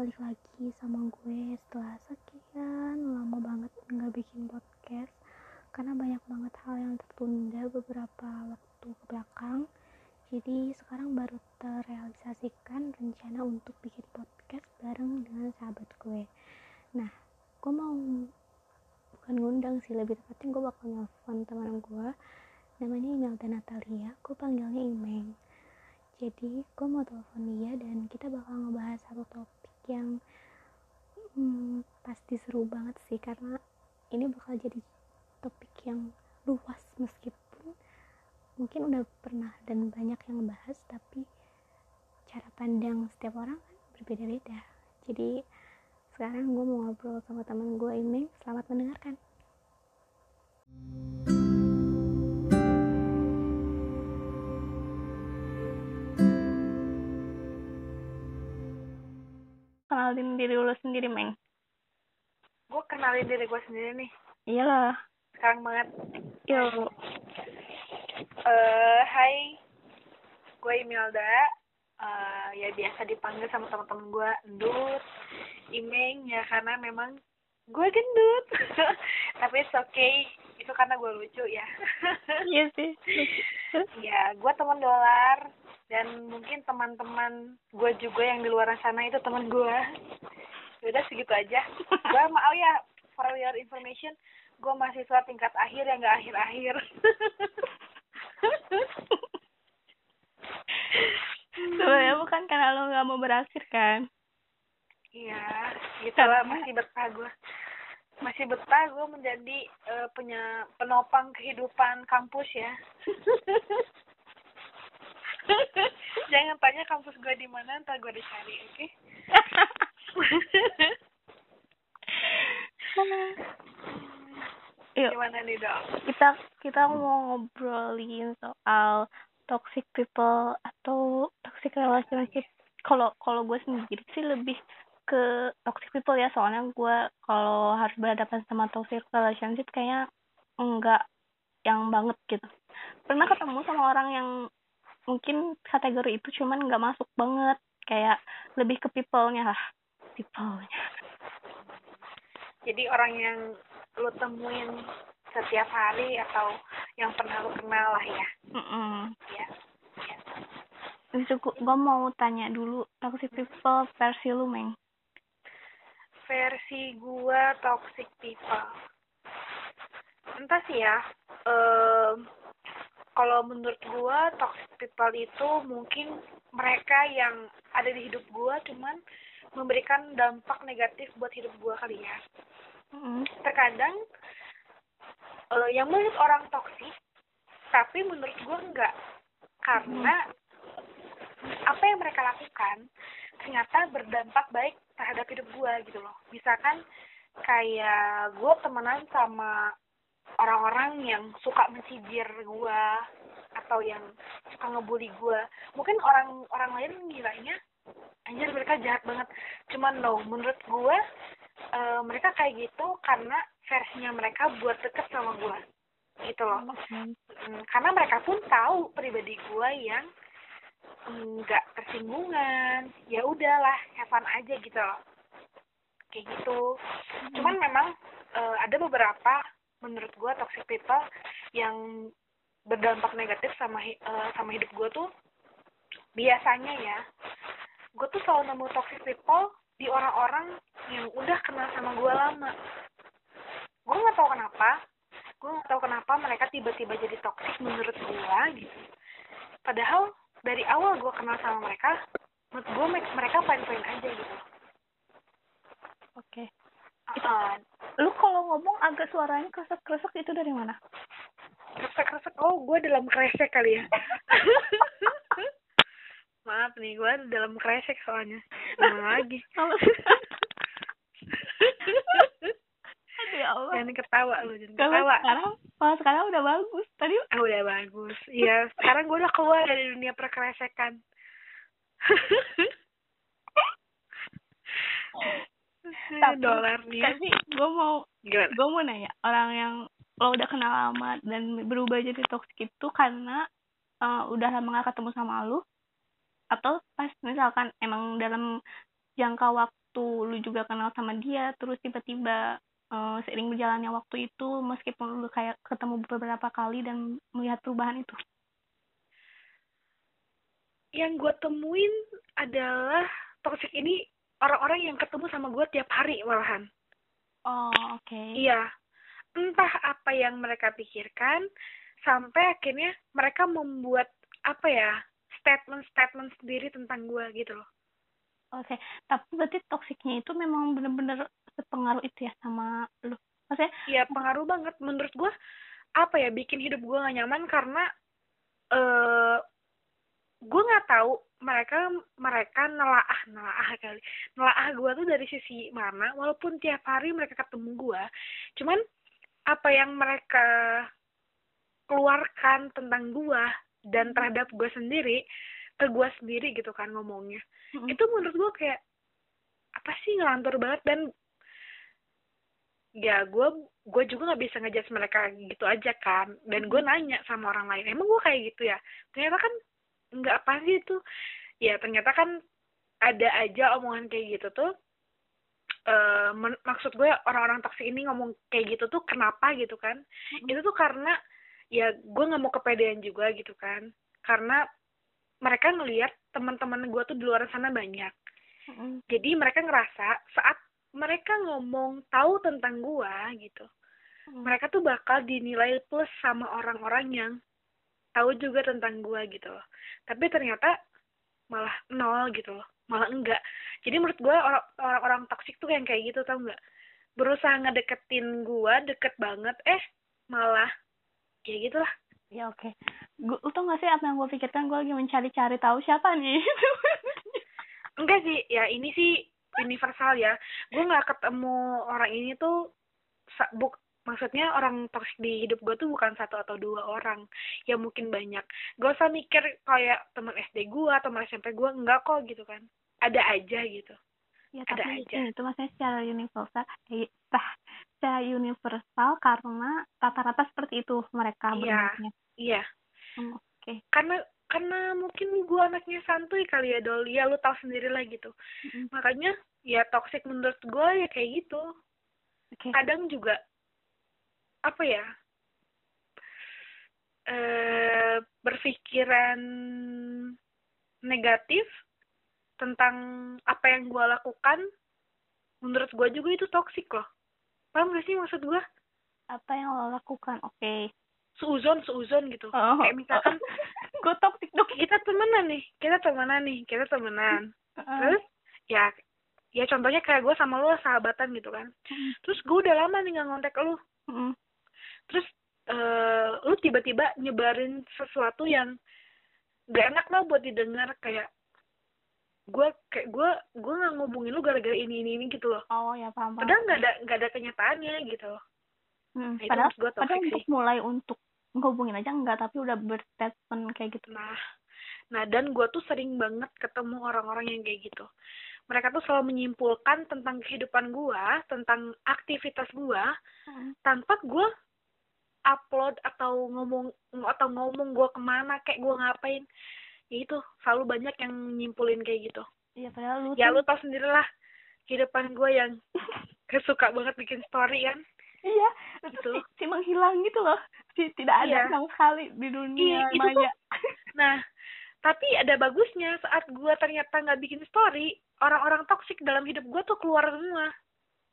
balik lagi sama gue setelah sekian lama banget nggak bikin podcast. Karena banyak banget hal yang tertunda beberapa waktu ke belakang. Jadi sekarang baru terrealisasikan rencana untuk bikin podcast bareng dengan sahabat gue. Nah gue mau bukan ngundang sih lebih tepatnya gue bakal nelfon teman gue. Namanya Imelda Natalia gue panggilnya Imeng. Jadi gue mau telepon dia dan kita bakal ngebahas satu topik yang hmm, pasti seru banget sih karena ini bakal jadi topik yang luas meskipun mungkin udah pernah dan banyak yang ngebahas tapi cara pandang setiap orang kan berbeda-beda. Jadi sekarang gue mau ngobrol sama teman gue ini. Selamat mendengarkan kenalin diri lu sendiri, Meng. Gue kenalin diri gue sendiri nih. Iyalah. Sekarang banget. Yo. Uh, hai, gue Imelda. Uh, ya biasa dipanggil sama teman-teman gue Endut, Imeng ya karena memang gue gendut. Tapi it's okay, itu karena gue lucu ya. Iya sih. ya, gue teman dolar dan mungkin teman-teman gue juga yang di luar sana itu teman gue udah segitu aja. Gue mau ya for your information gue mahasiswa tingkat akhir yang gak akhir-akhir. Sebenarnya bukan karena lo gak mau berakhir kan? Iya gitu lah masih betah gue masih betah gue menjadi uh, punya penopang kehidupan kampus ya Jangan tanya kampus gue di mana, ntar gue dicari, oke? Okay? Yuk, Gimana nih dong? Kita kita mau ngobrolin soal toxic people atau toxic relationship. Kalau kalau gue sendiri sih lebih ke toxic people ya soalnya gue kalau harus berhadapan sama toxic relationship kayaknya enggak yang banget gitu. Pernah ketemu sama orang yang mungkin kategori itu cuman nggak masuk banget. Kayak lebih ke people-nya lah. People-nya. Jadi orang yang lo temuin setiap hari atau yang pernah lo kenal lah ya? Mm -mm. ya, ya. cukup gue mau tanya dulu toxic people versi lu meng? Versi gua toxic people. Entah sih ya um, kalau menurut gue toxic people itu mungkin mereka yang ada di hidup gue cuman memberikan dampak negatif buat hidup gue kali ya mm-hmm. terkadang uh, yang menurut orang toksik tapi menurut gue enggak karena mm-hmm. apa yang mereka lakukan ternyata berdampak baik terhadap hidup gue gitu loh misalkan kayak gue temenan sama orang-orang yang suka mencibir gue atau yang suka ngebully gue mungkin orang orang lain ngiranya anjir mereka jahat banget. Cuman no menurut gue uh, mereka kayak gitu karena versinya mereka buat deket sama gue gitu loh. Hmm, karena mereka pun tahu pribadi gue yang nggak tersinggungan. Ya udahlah have aja gitu loh. Kayak gitu. Cuman memang uh, ada beberapa menurut gue toxic people yang berdampak negatif sama uh, sama hidup gue tuh biasanya ya gue tuh selalu nemu toxic people di orang-orang yang udah kenal sama gue lama. Gue nggak tahu kenapa gue nggak tahu kenapa mereka tiba-tiba jadi toxic menurut gue gitu. Padahal dari awal gue kenal sama mereka menurut gue mereka fine-fine aja gitu. Oke. okay. Uh, lu kalau ngomong agak suaranya kresek-kresek itu dari mana kresek-kresek oh gue dalam kresek kali ya maaf nih gue dalam kresek soalnya mana lagi ya Allah. Jangan ketawa lu, jangan kalau ketawa. Sekarang, kalau sekarang udah bagus. Tadi oh, udah bagus. Iya, sekarang gue udah keluar dari dunia perkresekan. tapi dolar nih. tapi gue mau gue mau nanya orang yang lo udah kenal lama dan berubah jadi toxic itu karena uh, udah lama gak ketemu sama lo atau pas misalkan emang dalam jangka waktu waktu lu juga kenal sama dia terus tiba-tiba uh, seiring berjalannya waktu itu meskipun lu kayak ketemu beberapa kali dan melihat perubahan itu? Yang gue temuin adalah toxic ini orang-orang yang ketemu sama gue tiap hari malahan oh oke okay. iya entah apa yang mereka pikirkan sampai akhirnya mereka membuat apa ya statement-statement sendiri tentang gue gitu loh Oke, okay. tapi berarti toksiknya itu memang bener-bener sepengaruh itu ya sama lu? Maksudnya? Iya, pengaruh banget. Menurut gue, apa ya, bikin hidup gue gak nyaman karena uh, gue nggak tahu mereka mereka nelaah nelaah kali. Nelaah gue tuh dari sisi mana walaupun tiap hari mereka ketemu gue cuman apa yang mereka keluarkan tentang gue dan terhadap gue sendiri ke gue sendiri gitu kan ngomongnya mm-hmm. itu menurut gue kayak apa sih ngelantur banget dan ya gue gue juga nggak bisa ngejudge mereka gitu aja kan. Dan gue nanya sama orang lain emang gue kayak gitu ya? Ternyata kan nggak apa sih itu ya ternyata kan ada aja omongan kayak gitu tuh uh, maksud gue orang-orang taksi ini ngomong kayak gitu tuh kenapa gitu kan mm-hmm. itu tuh karena ya gue nggak mau kepedean juga gitu kan karena mereka ngelihat teman-teman gue tuh di luar sana banyak mm-hmm. jadi mereka ngerasa saat mereka ngomong tahu tentang gue gitu mm-hmm. mereka tuh bakal dinilai plus sama orang-orang yang tahu juga tentang gue gitu loh. Tapi ternyata malah nol gitu loh malah enggak. Jadi menurut gue orang-orang toksik tuh yang kayak gitu tau nggak? Berusaha ngedeketin gue deket banget eh malah kayak gitulah ya oke. Okay. gue tau gak sih apa yang gue pikirkan? Gue lagi mencari-cari tahu siapa nih? Enggak sih ya ini sih universal ya. Gue nggak ketemu orang ini tuh buk maksudnya orang toksik di hidup gue tuh bukan satu atau dua orang. Ya mungkin banyak. Gak usah mikir kayak teman SD gue teman SMP gue enggak kok gitu kan. Ada aja gitu. Ya ada tapi aja. itu maksudnya secara universal eh, secara universal karena rata-rata seperti itu mereka iya. iya. Hmm, oke. Okay. karena karena mungkin gue anaknya santuy kali ya dol. Ya lu tahu sendiri lah gitu. Mm-hmm. makanya ya toxic menurut gue ya kayak gitu. Okay. kadang juga apa ya eh berpikiran negatif tentang apa yang gue lakukan menurut gue juga itu toksik loh. Paham gak sih maksud gue apa yang lo lakukan? Oke. Okay. seuzon seuzon gitu. Oh, kayak misalkan gue toksik dong. Kita temenan nih kita temenan nih kita temenan. Uh. terus ya ya contohnya kayak gue sama lo sahabatan gitu kan. Terus gue udah lama nih nggak ngontek lo uh. Terus uh, lu tiba-tiba nyebarin sesuatu yang gak enak lah buat didengar kayak gue kayak gue gue nggak ngubungin lu gara-gara ini ini ini gitu loh. Oh ya paham, paham. padahal nggak ada nggak ada kenyataannya gitu loh. Hmm, nah, padahal gue padahal untuk mulai untuk ngehubungin aja enggak tapi udah berstatement kayak gitu. Nah nah dan gue tuh sering banget ketemu orang-orang yang kayak gitu. Mereka tuh selalu menyimpulkan tentang kehidupan gue tentang aktivitas gue hmm. tanpa gue upload atau ngomong atau ngomong gue ke mana kayak gue ngapain. Ya itu selalu banyak yang nyimpulin kayak gitu. Iya padahal lu ya tuh... lu tau sendiri lah kehidupan gue yang kesuka banget bikin story kan? Iya itu si, si menghilang gitu loh. Si tidak ada iya. sama sekali di dunia I, maya. tuh, nah tapi ada bagusnya saat gue ternyata nggak bikin story orang-orang toksik dalam hidup gue tuh keluar semua.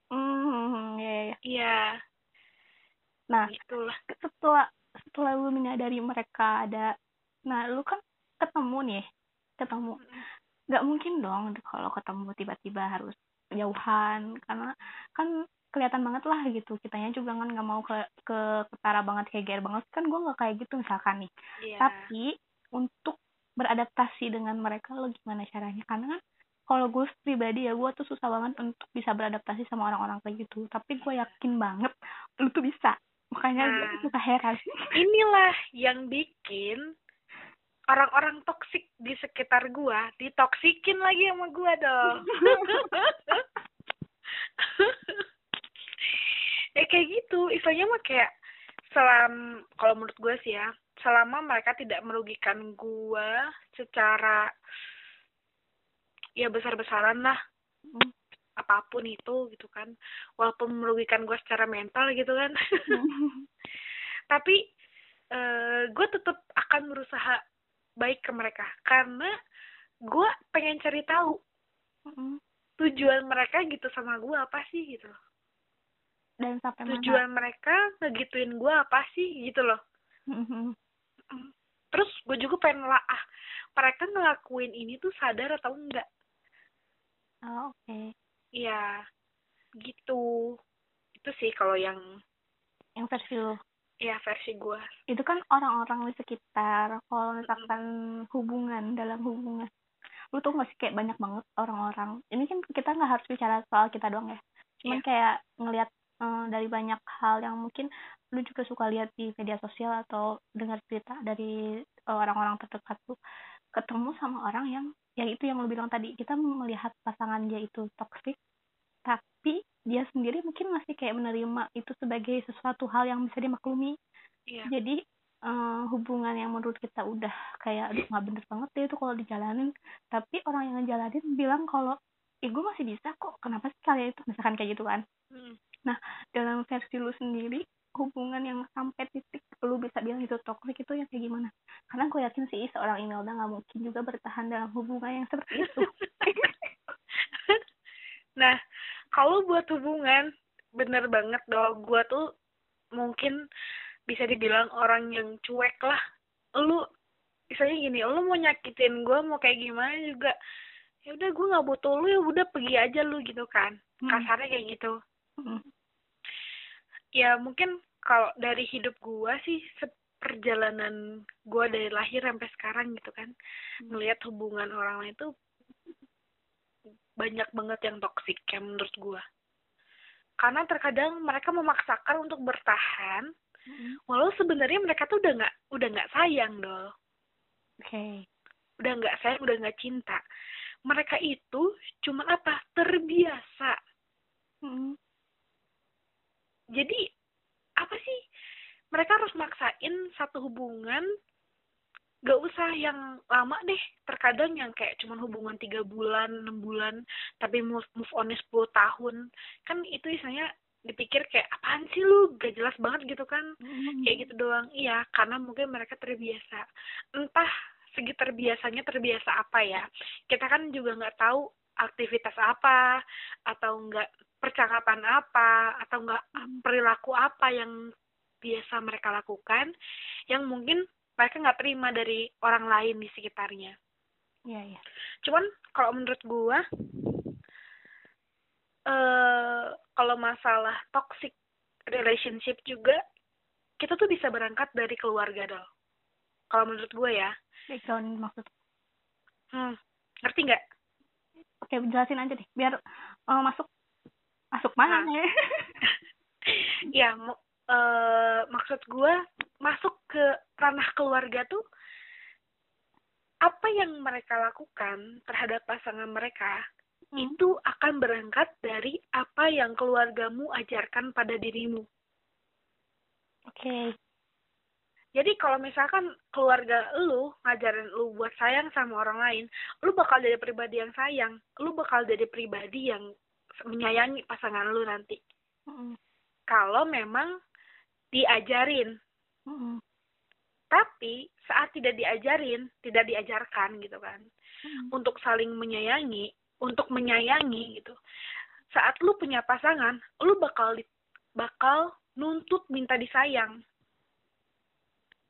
Hmm iya iya. Iya nah itulah setelah setelah lu menyadari mereka ada nah lu kan ketemu nih ketemu. Nggak mungkin dong kalau ketemu tiba-tiba harus jauhan karena kan kelihatan banget lah gitu. Kitanya juga kan nggak mau ke ke ketara banget kayak banget. Kan gue nggak kayak gitu misalkan nih. Yeah. tapi untuk beradaptasi dengan mereka lo gimana caranya? Karena kan kalau gue pribadi ya gue tuh susah banget untuk bisa beradaptasi sama orang-orang kayak gitu. Tapi gue yakin banget lu tuh bisa makanya nah, gue suka heran. inilah yang bikin orang-orang toksik di sekitar gua ditoksikin lagi sama gua dong. Ya kayak gitu. Istilahnya mah kayak selam kalau menurut gue sih ya selama mereka tidak merugikan gua secara ya besar-besaran lah. Apa pun itu gitu kan. Walaupun merugikan gue secara mental gitu kan. Tapi uh, gue tetap akan berusaha baik ke mereka. Karena gue pengen cari tahu tujuan mereka gitu sama gue apa sih gitu loh. Dan sampai tujuan mana? mereka ngegituin gue apa sih gitu loh. Terus gue juga pengen lah ah mereka ngelakuin ini tuh sadar atau enggak. Oh, oke. okay. Iya gitu itu sih kalau yang yang versi lo Iya versi gue. Itu kan orang-orang di sekitar. Kalau misalkan hubungan dalam hubungan, lu tuh masih kayak banyak banget orang-orang. Ini kan kita nggak harus bicara soal kita doang ya. Cuman yeah. kayak ngelihat um, dari banyak hal yang mungkin lu juga suka lihat di media sosial atau dengar cerita dari orang-orang terdekat tuh ketemu sama orang yang ya itu yang lu bilang tadi. Kita melihat pasangan dia itu toxic tapi dia sendiri mungkin masih kayak menerima itu sebagai sesuatu hal yang bisa dimaklumi. Iya. jadi uh, hubungan yang menurut kita udah kayak aduh nggak bener banget deh itu kalau dijalanin. Tapi orang yang ngejalanin bilang kalau eh gue masih bisa kok. Kenapa sih kalian itu misalkan kayak gitu kan? Hmm. nah dalam versi lu sendiri hubungan yang sampai titik lu bisa bilang itu toxic itu yang kayak gimana? Karena gue yakin sih seorang Imelda nggak mungkin juga bertahan dalam hubungan yang seperti itu. Nah kalau buat hubungan bener banget dong. Gue tuh mungkin bisa dibilang orang yang cuek lah. Lu misalnya gini lu mau nyakitin gue mau kayak gimana juga ya udah gue nggak butuh lu ya udah pergi aja lu gitu kan. Hmm. kasarnya kayak gitu. Hmm. ya mungkin kalau dari hidup gue sih perjalanan gue dari lahir sampai sekarang gitu kan hmm. ngelihat hubungan orang lain tuh banyak banget yang toksik yang menurut gue karena terkadang mereka memaksakan untuk bertahan mm-hmm. walau sebenarnya mereka tuh udah nggak udah nggak sayang dong oke okay. udah nggak sayang udah nggak cinta mereka itu cuma apa terbiasa mm-hmm. jadi apa sih? Mereka harus maksain satu hubungan. Gak usah yang lama deh. Terkadang yang kayak cuman hubungan tiga bulan enam bulan tapi move move onnya sepuluh tahun. Kan itu misalnya dipikir kayak apaan sih lu? Gak jelas banget gitu kan. Mm-hmm. kayak gitu doang. Iya karena mungkin mereka terbiasa. Entah segi terbiasanya terbiasa apa ya. Kita kan juga nggak tahu aktivitas apa atau enggak percakapan apa atau enggak perilaku apa yang biasa mereka lakukan yang mungkin mereka nggak terima dari orang lain di sekitarnya. Iya iya. Cuman kalau menurut gua eh kalau masalah toxic relationship juga kita tuh bisa berangkat dari keluarga dong kalau menurut gue ya. Background maksud? Hmm ngerti nggak? Oke jelasin aja deh biar uh, masuk masuk mana nah. ya ya uh, maksud gue masuk ke ranah keluarga tuh apa yang mereka lakukan terhadap pasangan mereka hmm. itu akan berangkat dari apa yang keluargamu ajarkan pada dirimu. Oke. Okay. Jadi kalau misalkan keluarga lu ngajarin lu buat sayang sama orang lain, lu bakal jadi pribadi yang sayang, lu bakal jadi pribadi yang menyayangi pasangan lu nanti. Hmm. Kalau memang diajarin hmm Tapi saat tidak diajarin, tidak diajarkan gitu kan, hmm untuk saling menyayangi, untuk menyayangi gitu. Saat lu punya pasangan, lu bakal di, bakal nuntut minta disayang.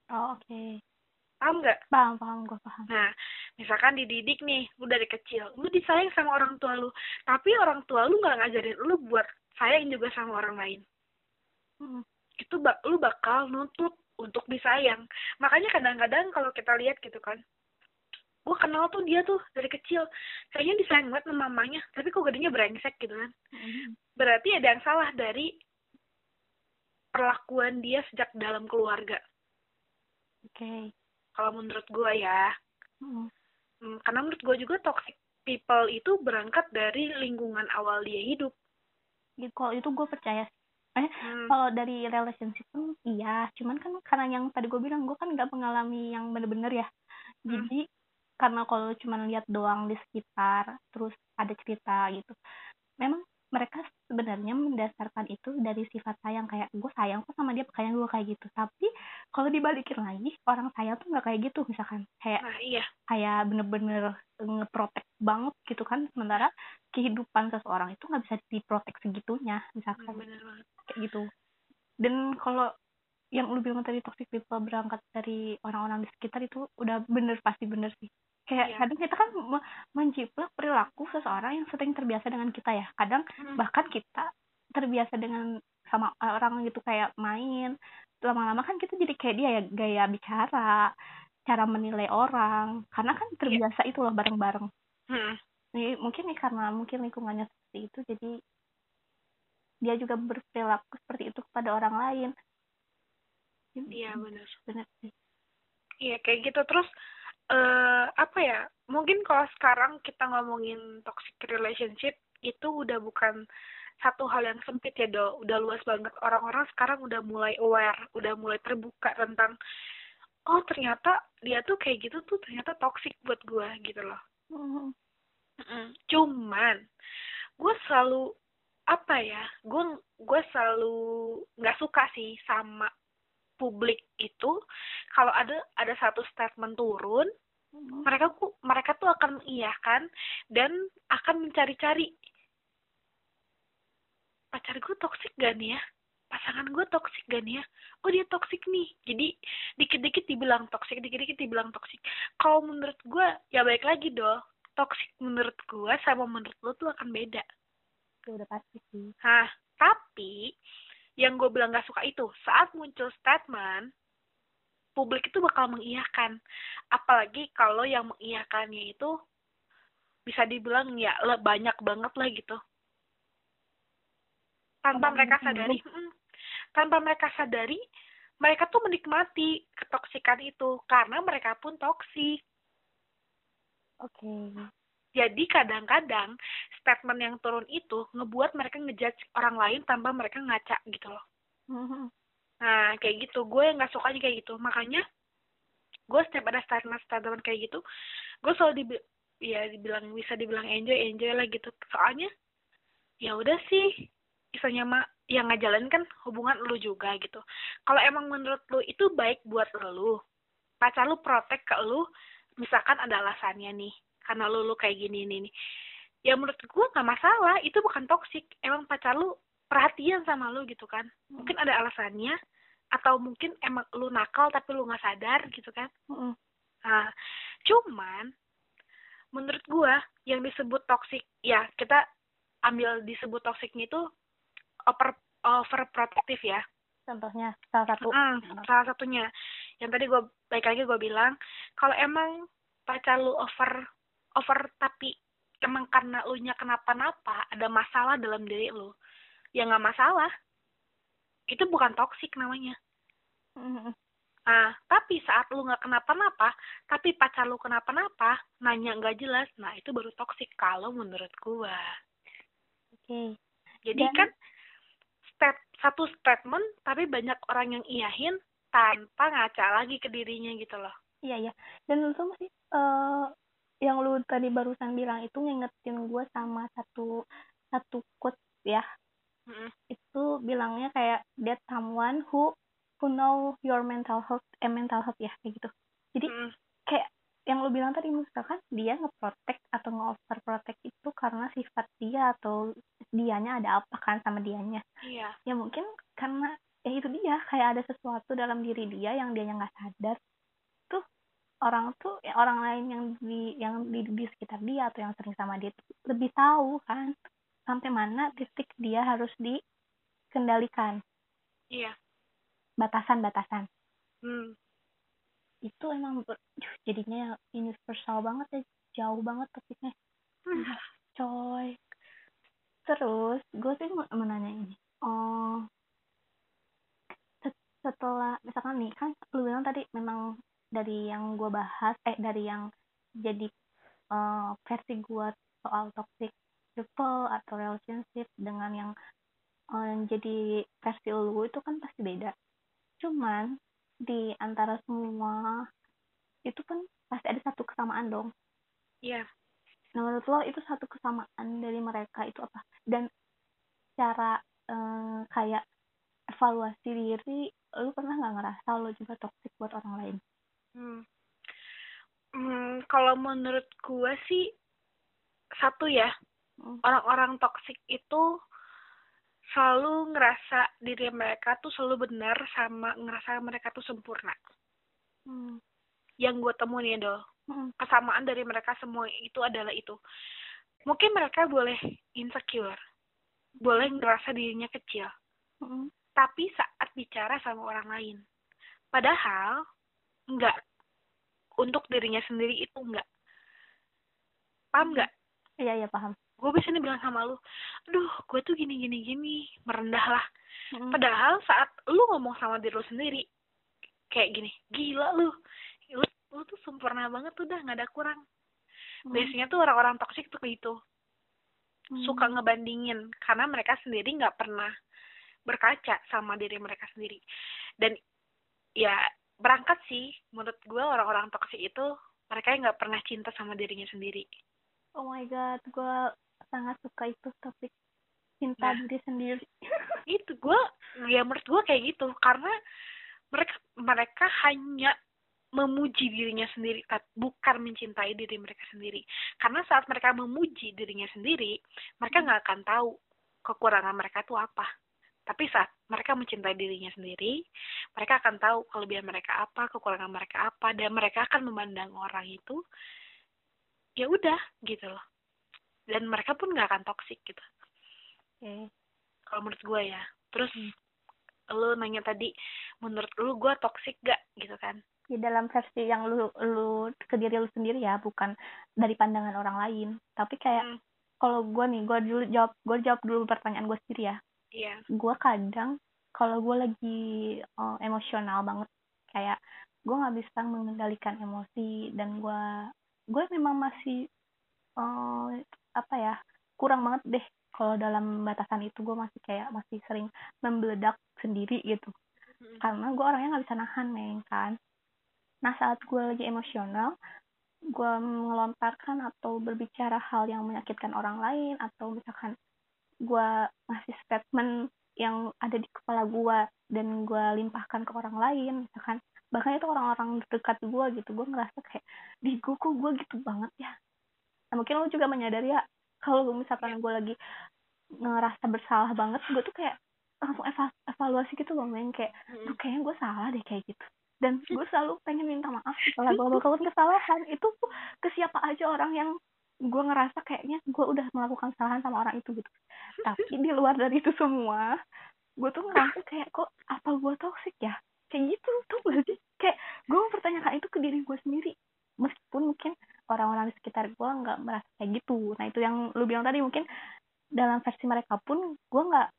Oh, oke. Okay. Paham nggak? Paham, paham, gue paham. Nah, misalkan dididik nih, lu dari kecil, lu disayang sama orang tua lu, tapi orang tua lu nggak ngajarin lu buat sayang juga sama orang lain. Hmm itu bak lu bakal nuntut untuk disayang makanya kadang-kadang kalau kita lihat gitu kan gue kenal tuh dia tuh dari kecil kayaknya disayang banget sama mamanya tapi kok gedenya brengsek gitu kan mm-hmm. berarti ada yang salah dari perlakuan dia sejak dalam keluarga oke okay. kalau menurut gue ya mm-hmm. Hmm, karena menurut gue juga toxic people itu berangkat dari lingkungan awal dia hidup gitu kalau itu gue percaya eh hmm. kalau dari relationship pun iya cuman kan karena yang tadi gue bilang gue kan nggak mengalami yang bener-bener ya hmm. jadi karena kalau cuma lihat doang di sekitar terus ada cerita gitu memang mereka sebenarnya mendasarkan itu dari sifat sayang kayak gue sayang kok sama dia kayak gue kayak gitu. Tapi kalau dibalikin lagi orang sayang tuh nggak kayak gitu misalkan. Kayak nah iya. kayak bener-bener ngeprotek banget gitu kan sementara kehidupan seseorang itu nggak bisa diprotek segitunya misalkan. Hmm, bener banget. Kayak gitu. Dan kalau yang lu bilang tadi toxic people berangkat dari orang-orang di sekitar itu udah bener pasti bener sih kayak Iya. kadang kita kan me- menjiplak perilaku seseorang yang sering terbiasa dengan kita ya. Kadang Hmm, bahkan kita terbiasa dengan sama orang gitu kayak main. Lama-lama kan kita jadi kayak dia ya gaya bicara cara menilai orang. Karena kan terbiasa itu loh bareng-bareng. Hmm, Jadi, mungkin nih karena mungkin lingkungannya seperti itu jadi dia juga berperilaku seperti itu kepada orang lain. Iya bener bener sih. Iya kayak gitu. Terus eh apa ya mungkin kalau sekarang kita ngomongin toxic relationship itu udah bukan satu hal yang sempit ya do udah luas banget orang-orang sekarang udah mulai aware udah mulai terbuka tentang oh ternyata dia tuh kayak gitu tuh ternyata toxic buat gua gitu loh Mhm. Mm-mm. cuman gue selalu apa ya gue gue selalu nggak suka sih sama publik itu kalau ada ada satu statement turun Mhm. mereka ku mereka tuh akan mengiyakan dan akan mencari-cari. Pacar gue toksik gak nih ya? Pasangan gue toksik gak nih ya? Oh dia toksik nih. Jadi dikit-dikit dibilang toksik dikit-dikit dibilang toksik kalau menurut gue ya baik lagi dong. Toksik menurut gue sama menurut lo tuh akan beda. Itu udah pasti sih. Nah, tapi yang gue bilang gak suka itu saat muncul statement publik itu bakal mengiyakan. Apalagi kalau yang mengiyakannya itu bisa dibilang ya le- banyak banget lah gitu. Tanpa mereka sadari, mm, tanpa mereka sadari, mereka tuh menikmati ketoksikan itu karena mereka pun toksik. oke Jadi kadang-kadang statement yang turun itu ngebuat mereka ngejudge orang lain tanpa mereka ngaca gitu loh. Mhm. Nah, kayak gitu. Gue nggak sukanya kayak gitu. Makanya, gue setiap ada statement-statement kayak gitu, gue selalu dibi ya dibilang bisa dibilang enjoy enjoy lah gitu. Soalnya, ya udah sih, misalnya mah yang ngajalin kan hubungan lu juga gitu. Kalau emang menurut lu itu baik buat lu, pacar lu protek ke lu, misalkan ada alasannya nih, karena lu lu kayak gini nih nih. Ya menurut gue nggak masalah, itu bukan toksik. Emang pacar lu perhatian sama lu gitu kan mungkin ada alasannya atau mungkin emang lu nakal tapi lu nggak sadar gitu kan Mhm. nah cuman menurut gua yang disebut toxic ya kita ambil disebut toksiknya itu over overprotective ya contohnya salah satu Mm, salah satunya yang tadi gue baik lagi gue bilang kalau emang pacar lu over over tapi emang karena lu nya kenapa-napa ada masalah dalam diri lu. Ya nggak masalah. Itu bukan toksik namanya. Mhm. nah tapi saat lu nggak kenapa-napa tapi pacar lu kenapa-napa nanya nggak jelas nah itu baru toksik kalau menurut gua. Oke. Jadi Dan- kan step satu statement tapi banyak orang yang iyahin tanpa ngaca lagi ke dirinya gitu loh. Iya iya. Dan lu tuh masih eh yang lu tadi barusan bilang itu ngingetin gue sama satu satu quote ya. Mm-mm. itu bilangnya kayak that someone who who know your mental health eh mental health ya kayak gitu. Jadi Mm-mm. kayak yang lu bilang tadi misalkan dia ngeprotek atau nge-overprotect itu karena sifat dia atau dianya ada apa kan sama dianya. Iya. Ya mungkin karena ya itu dia kayak ada sesuatu dalam diri dia yang dia nggak sadar. Tuh orang tuh ya orang lain yang di yang di, di sekitar dia atau yang sering sama dia tuh lebih tahu kan sampai mana titik dia harus dikendalikan. Iya. Batasan-batasan. Hmm. itu emang ber- jadinya universal banget ya jauh banget topiknya. Hmm. coy. Terus gue sih mau mau nanya ini. Oh set- setelah misalkan nih kan lu bilang tadi memang dari yang gue bahas eh dari yang jadi eh, versi gue soal toxic people atau relationship dengan yang eh, jadi versi lu itu kan pasti beda. Cuman di antara semua itu kan pasti ada satu kesamaan dong. Iya. Menurut lo itu satu kesamaan dari mereka itu apa? Dan cara eh, kayak evaluasi diri lu pernah nggak ngerasa lo juga toxic buat orang lain hmm. Hmm, kalau menurut gue sih satu ya hmm. orang-orang toxic itu selalu ngerasa diri mereka tuh selalu benar sama ngerasa mereka tuh sempurna hmm. yang gue temuin ya dong hmm. kesamaan dari mereka semua itu adalah itu mungkin mereka boleh insecure boleh ngerasa dirinya kecil hmm. tapi saat bicara sama orang lain padahal enggak untuk dirinya sendiri itu enggak paham enggak iya iya paham. Gue bisa nih bilang sama lu aduh gue tuh gini gini gini merendah lah. Hmm. padahal saat lu ngomong sama diri lu sendiri kayak gini gila lu lu, lu tuh sempurna banget tuh dah nggak ada kurang. Hmm. biasanya tuh orang-orang toksik tuh gitu. Hmm. suka ngebandingin karena mereka sendiri nggak pernah berkaca sama diri mereka sendiri. Dan ya berangkat sih. Menurut gue orang-orang toksik itu mereka yang nggak pernah cinta sama dirinya sendiri. Oh my god gue sangat suka itu topik cinta nah, diri sendiri. Itu gue ya menurut gue kayak gitu. Karena mereka mereka hanya memuji dirinya sendiri bukan mencintai diri mereka sendiri. Karena saat mereka memuji dirinya sendiri mereka nggak akan tahu kekurangan mereka itu apa tapi saat mereka mencintai dirinya sendiri mereka akan tahu kelebihan mereka apa kekurangan mereka apa dan mereka akan memandang orang itu ya udah gitu loh dan mereka pun nggak akan toksik gitu okay. kalau menurut gue ya terus hmm. lu nanya tadi menurut lu gue toksik gak gitu kan di dalam versi yang lu lu ke diri lu sendiri ya bukan dari pandangan orang lain tapi kayak hmm. kalau gue nih gue dulu jawab gue jawab dulu pertanyaan gue sendiri ya iya. Yeah. gue kadang kalau gue lagi uh, emosional banget kayak gue nggak bisa mengendalikan emosi dan gue gue memang masih uh, apa ya kurang banget deh kalau dalam batasan itu. Gue masih kayak masih sering membeledak sendiri gitu. Karena gue orangnya nggak bisa nahan neng kan. Nah saat gue lagi emosional gue melontarkan atau berbicara hal yang menyakitkan orang lain atau misalkan gue ngasih statement yang ada di kepala gue dan gue limpahkan ke orang lain misalkan bahkan itu orang-orang dekat gue gitu gue ngerasa kayak di gue kok gue gitu banget ya? Nah, mungkin lo juga menyadari ya kalau misalkan gue lagi ngerasa bersalah banget gue tuh kayak langsung eva evaluasi gitu loh main kayak tuh kayaknya gue salah deh kayak gitu. Dan gue selalu pengen minta maaf setelah gue melakukan kesalahan itu ke siapa aja orang yang gue ngerasa kayaknya gue udah melakukan kesalahan sama orang itu gitu. Tapi di luar dari itu semua gue tuh ngerasa kayak kok apa gue toxic ya? Kayak gitu tuh berarti kayak gue mempertanyakan itu ke diri gue sendiri. Meskipun mungkin orang-orang di sekitar gue nggak merasa kayak gitu. Nah itu yang lu bilang tadi mungkin dalam versi mereka pun gue nggak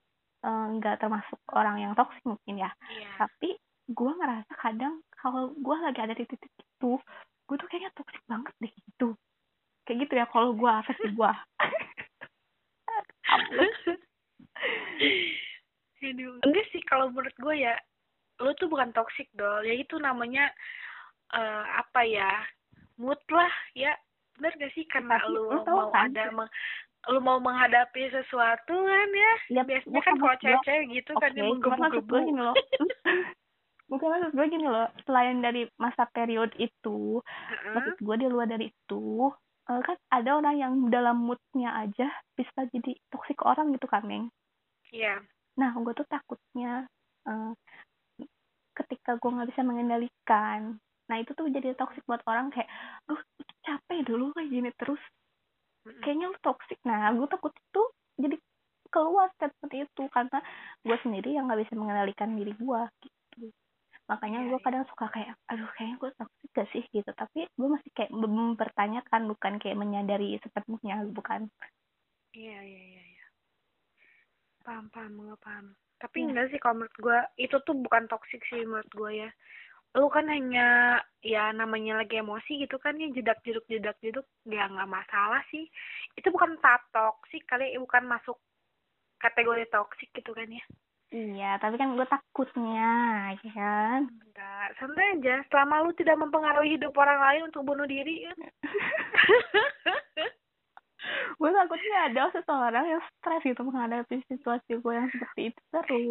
eh, nggak uh, termasuk orang yang toksik mungkin ya. Yeah. tapi gue ngerasa kadang kalau gue lagi ada di titik itu gue tuh kayaknya toksik banget deh gitu kayak gitu ya kalau gue versi gue enggak sih kalau menurut gue ya lu tuh bukan toxic dong ya itu namanya uh, apa ya mood lah ya. Benar gak sih karena Tapi, lu, lu mau kan? ada meng, lu mau menghadapi sesuatu kan ya, ya biasanya kan kalau cewek-cewek gitu okay, kan dia menggebu-gebu mungkin maksud gue gini loh. Selain dari masa period itu uh-huh. maksud gue di luar dari itu uh, kan ada orang yang dalam moodnya aja bisa jadi toksik orang gitu kan neng iya. Yeah. nah gue tuh takutnya uh, ketika gue nggak bisa mengendalikan nah itu tuh jadi toxic buat orang kayak duh capek dulu kayak gini terus. Kayaknya lu toxic. Nah gue takut itu jadi keluar seperti itu karena gue sendiri yang nggak bisa mengendalikan diri gue gitu. Makanya gue iya, iya. kadang suka kayak aduh kayaknya gue toxic gak sih gitu tapi gue masih kayak mempertanyakan bukan kayak menyadari sepenuhnya bukan? Iya iya iya iya. Paham paham gue paham. Tapi ya. enggak sih kalau menurut gue itu tuh bukan toxic sih menurut gue ya. Lu kan hanya ya namanya lagi emosi gitu kan ya jedak jeduk jedak jeduk ya nggak masalah sih. Itu bukan tahap toksik kali bukan masuk kategori toksik gitu kan ya iya tapi kan gue takutnya ya kan? Enggak santai aja. Selama lu tidak mempengaruhi hidup orang lain untuk bunuh diri kan gue takutnya ada seseorang yang stres gitu menghadapi situasi gue yang seperti itu terus